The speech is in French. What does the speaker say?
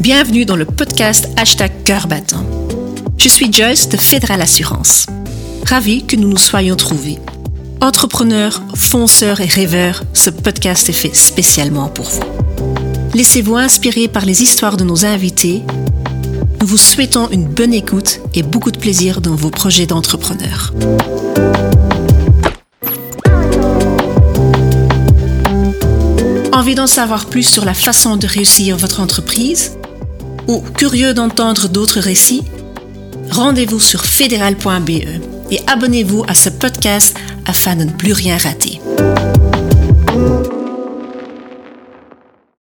Bienvenue dans le podcast Hashtag Cœur battant. Je suis Joyce de Fédéral Assurance. Ravi que nous nous soyons trouvés. Entrepreneurs, fonceurs et rêveurs, ce podcast est fait spécialement pour vous. Laissez-vous inspirer par les histoires de nos invités. Nous vous souhaitons une bonne écoute et beaucoup de plaisir dans vos projets d'entrepreneurs. Envie d'en savoir plus sur la façon de réussir votre entreprise Ou curieux d'entendre d'autres récits Rendez-vous sur fédéral.be et abonnez-vous à ce podcast afin de ne plus rien rater.